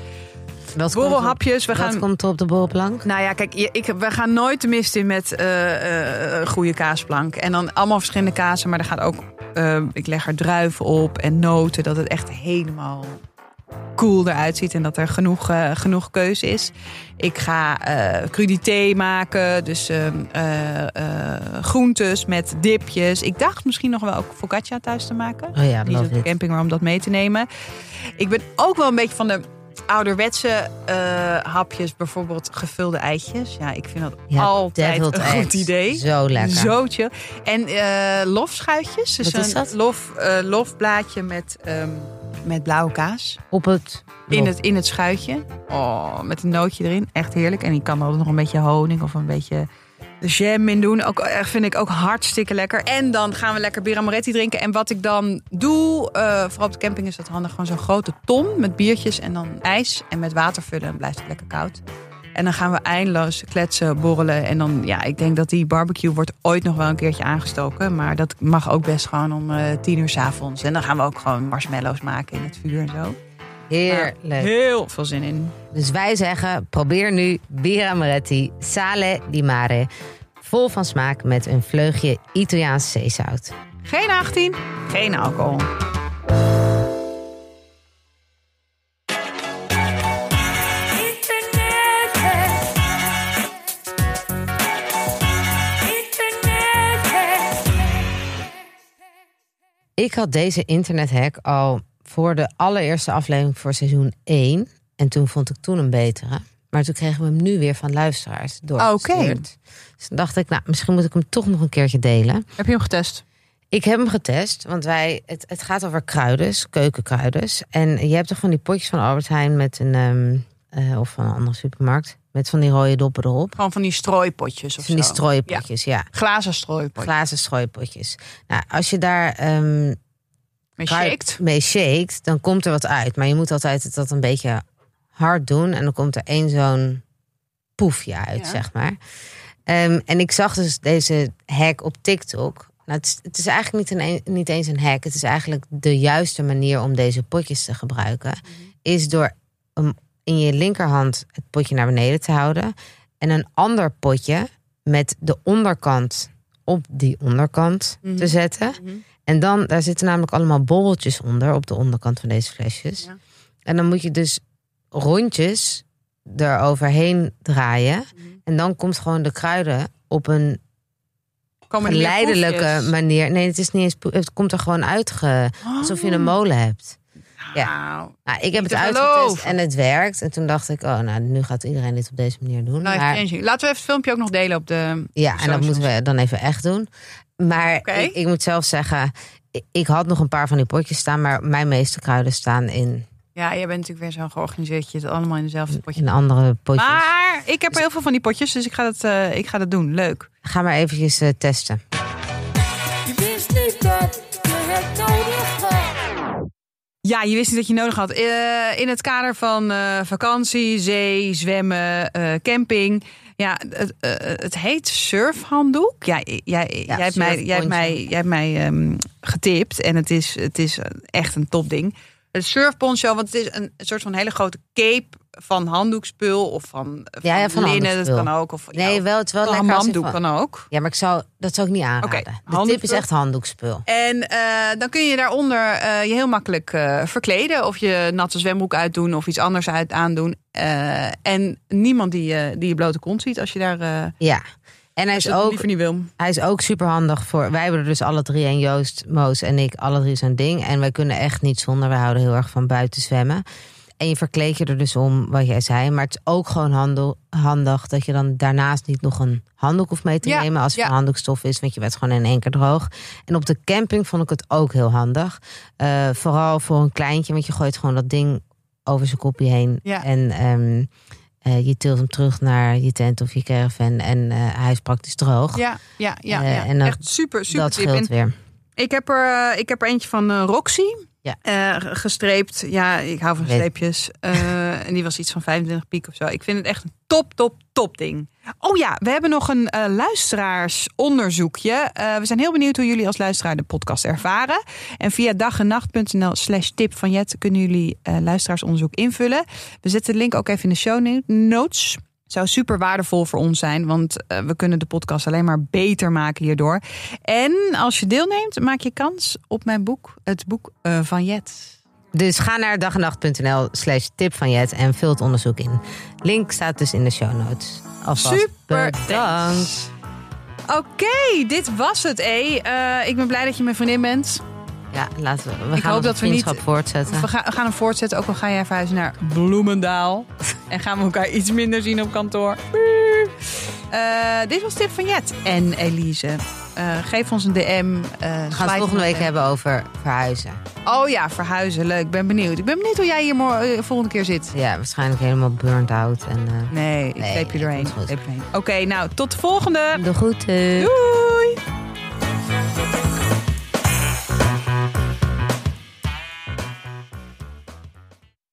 Wat borrelhapjes. We gaan wat komt er op de borrelplank? Nou ja, kijk, ik, we gaan nooit de mist in met eh, eh, goede kaasplank. En dan allemaal verschillende kazen, maar er gaat ook... eh, ik leg er druiven op en noten, dat het echt helemaal cool eruit ziet. En dat er genoeg, eh, genoeg keuze is. Ik ga eh crudité maken, dus ehm, eh, groentes met dipjes. Ik dacht misschien nog wel ook focaccia thuis te maken. Oh ja, Niet op de camping, maar om dat mee te nemen. Ik ben ook wel een beetje van de ouderwetse hapjes. Bijvoorbeeld gevulde eitjes. Ja, ik vind dat Ja, altijd een goed idee. Zo lekker. Zo chill. En lofschuitjes. Dus Wat is een dat? Lof, lofblaadje met, ehm, met blauwe kaas. Op het... In het, in het schuitje. Oh, met een nootje erin. Echt heerlijk. En ik kan er ook nog een beetje honing of een beetje jam in doen. Ook, echt vind ik ook hartstikke lekker. En dan gaan we lekker Birra Moretti drinken. En wat ik dan doe, eh, vooral op de camping is dat handig. Gewoon zo'n grote ton met biertjes en dan ijs. En met water vullen. Dan blijft het lekker koud. En dan gaan we eindeloos kletsen, borrelen. En dan, ja, ik denk dat die barbecue wordt ooit nog wel een keertje aangestoken. Maar dat mag ook best gewoon om eh, tien uur s avonds. En dan gaan we ook gewoon marshmallows maken in het vuur en zo. Heerlijk. Heel veel zin in. Dus wij zeggen, probeer nu Bira Moretti Sale di Mare. Vol van smaak met een vleugje Italiaans zeezout. Geen 18, geen alcohol. Ik had deze internethack al voor de allereerste aflevering voor seizoen 1. En toen vond ik toen een betere. Maar toen kregen we hem nu weer van luisteraars doorgestuurd. Dus toen dacht ik, nou, misschien moet ik hem toch nog een keertje delen. Heb je hem getest? Ik heb hem getest, want wij, het, het gaat over kruidens, keukenkruidens. En je hebt toch van die potjes van Albert Heijn met een, ehm, eh, of van een andere supermarkt, met van die rode doppen erop. Gewoon van die strooipotjes of Van die strooipotjes, ja. Glazen strooipotjes. Glazen strooipotjes. Nou, als je daar shaked. mee shakt, dan komt er wat uit. Maar je moet altijd dat een beetje hard doen. En dan komt er één zo'n poefje uit, Ja. zeg maar. Ehm, en ik zag dus deze hack op TikTok. Nou, het, is, het is eigenlijk niet, een, niet eens een hack. Het is eigenlijk de juiste manier om deze potjes te gebruiken. Is door um, in je linkerhand het potje naar beneden te houden. En een ander potje met de onderkant op die onderkant Mhm. te zetten. Mhm. En dan, daar zitten namelijk allemaal bobbeltjes onder op de onderkant van deze flesjes. Ja. En dan moet je dus rondjes eroverheen draaien. Mhm. En dan komt gewoon de kruiden op een geleidelijke manier. Nee, het is niet eens. Het komt er gewoon uit. Alsof je een molen hebt. Ja. Nou, Nou, ik heb het te uitgetest en het werkt. En toen dacht ik, oh, nou, nu gaat iedereen dit op deze manier doen. life Maar- changing. Laten we even het filmpje ook nog delen op de... Ja, en dat moeten we dan even echt doen. Maar ik, ik moet zelf zeggen, ik, ik had nog een paar van die potjes staan, maar mijn meeste kruiden staan in, Ja, jij bent natuurlijk weer zo georganiseerd. Je het allemaal in dezelfde potje. in andere potjes. Maar ik heb er heel veel van die potjes, dus ik ga dat, eh, ik ga dat doen. Leuk. Ga maar eventjes eh, testen. Ja, je wist niet dat je nodig had. Eh, in het kader van eh, vakantie, zee, zwemmen, eh, camping. Ja, het, het heet surfhanddoek. Ja, jij, jij, hebt, mij, jij hebt mij, jij hebt mij ehm, getipt en het is, het is echt een topding. Het surfponcho, want het is een soort van hele grote cape van handdoekspul of van, van, Ja, ja, van linnen. Dat kan ook. Of, Nee, ja, wel, het wel van lekker handdoek van- kan ook. Ja, maar ik zou, dat zou ik niet aanraden. De tip is echt handdoekspul. En eh, dan kun je daaronder eh, je heel makkelijk eh, verkleden. Of je natte zwembroek uitdoen of iets anders uit aandoen. En niemand die, je die je blote kont ziet als je daar Ja. En hij is, ook, hij is ook super handig voor. Wij hebben er dus alle drie en Joost, Moos en ik, alle drie zo'n ding. En wij kunnen echt niet zonder. Wij houden heel erg van buiten zwemmen. En je verkleed je er dus om, wat jij zei. Maar het is ook gewoon handel, handig dat je dan daarnaast niet nog een handdoek hoeft mee te Ja, nemen. Als het ja. van handdoekstof is, want je werd gewoon in één keer droog. En op de camping vond ik het ook heel handig. Eh, vooral voor een kleintje, want je gooit gewoon dat ding over zijn kopje heen. Ja. En ehm, eh, je tilt hem terug naar je tent of je caravan. En eh, hij is praktisch droog. Ja, ja, ja. En dat- Echt super, super dat scheelt En weer. ik, heb er, ik heb er eentje van Roxy. Ja. Eh, gestreept. Ja, ik hou van streepjes. Eh, en die was iets van 25 piek of zo. Ik vind het echt een top, top, top ding. Oh ja, we hebben nog een eh, luisteraarsonderzoekje. We zijn heel benieuwd hoe jullie als luisteraar de podcast ervaren. En via dagenacht.nl slash tip van Jet kunnen jullie luisteraarsonderzoek invullen. We zetten de link ook even in de show no- notes. Zou super waardevol voor ons zijn, want eh, we kunnen de podcast alleen maar beter maken hierdoor. En als je deelneemt, maak je kans op mijn boek, het boek eh, van Jet. Dus ga naar dagenacht.nl slash tip van Jet en vul het onderzoek in. Link staat dus in de show notes. Alvast Super bedankt. thanks. Oké, dit was het, E. Ik ben blij dat je mijn vriendin bent. Ja, laten we. We Ik gaan hoop dat we niet- voortzetten. We, gaan- we gaan hem voortzetten, ook al ga jij verhuizen naar Bloemendaal. <laughs> en gaan we elkaar iets minder zien op kantoor. Eh, dit was Tip van Jet en Elise. Eh, geef ons een DM. eh, We gaan het volgende week hebben over verhuizen. Oh ja, verhuizen. Leuk. Ik ben benieuwd. Ik ben benieuwd hoe jij hier mor- eh, volgende keer zit. Ja, waarschijnlijk helemaal burnt out. En, Nee, ik Nee, sleep je doorheen. Oké, nou, tot de volgende. de groeten. Doei!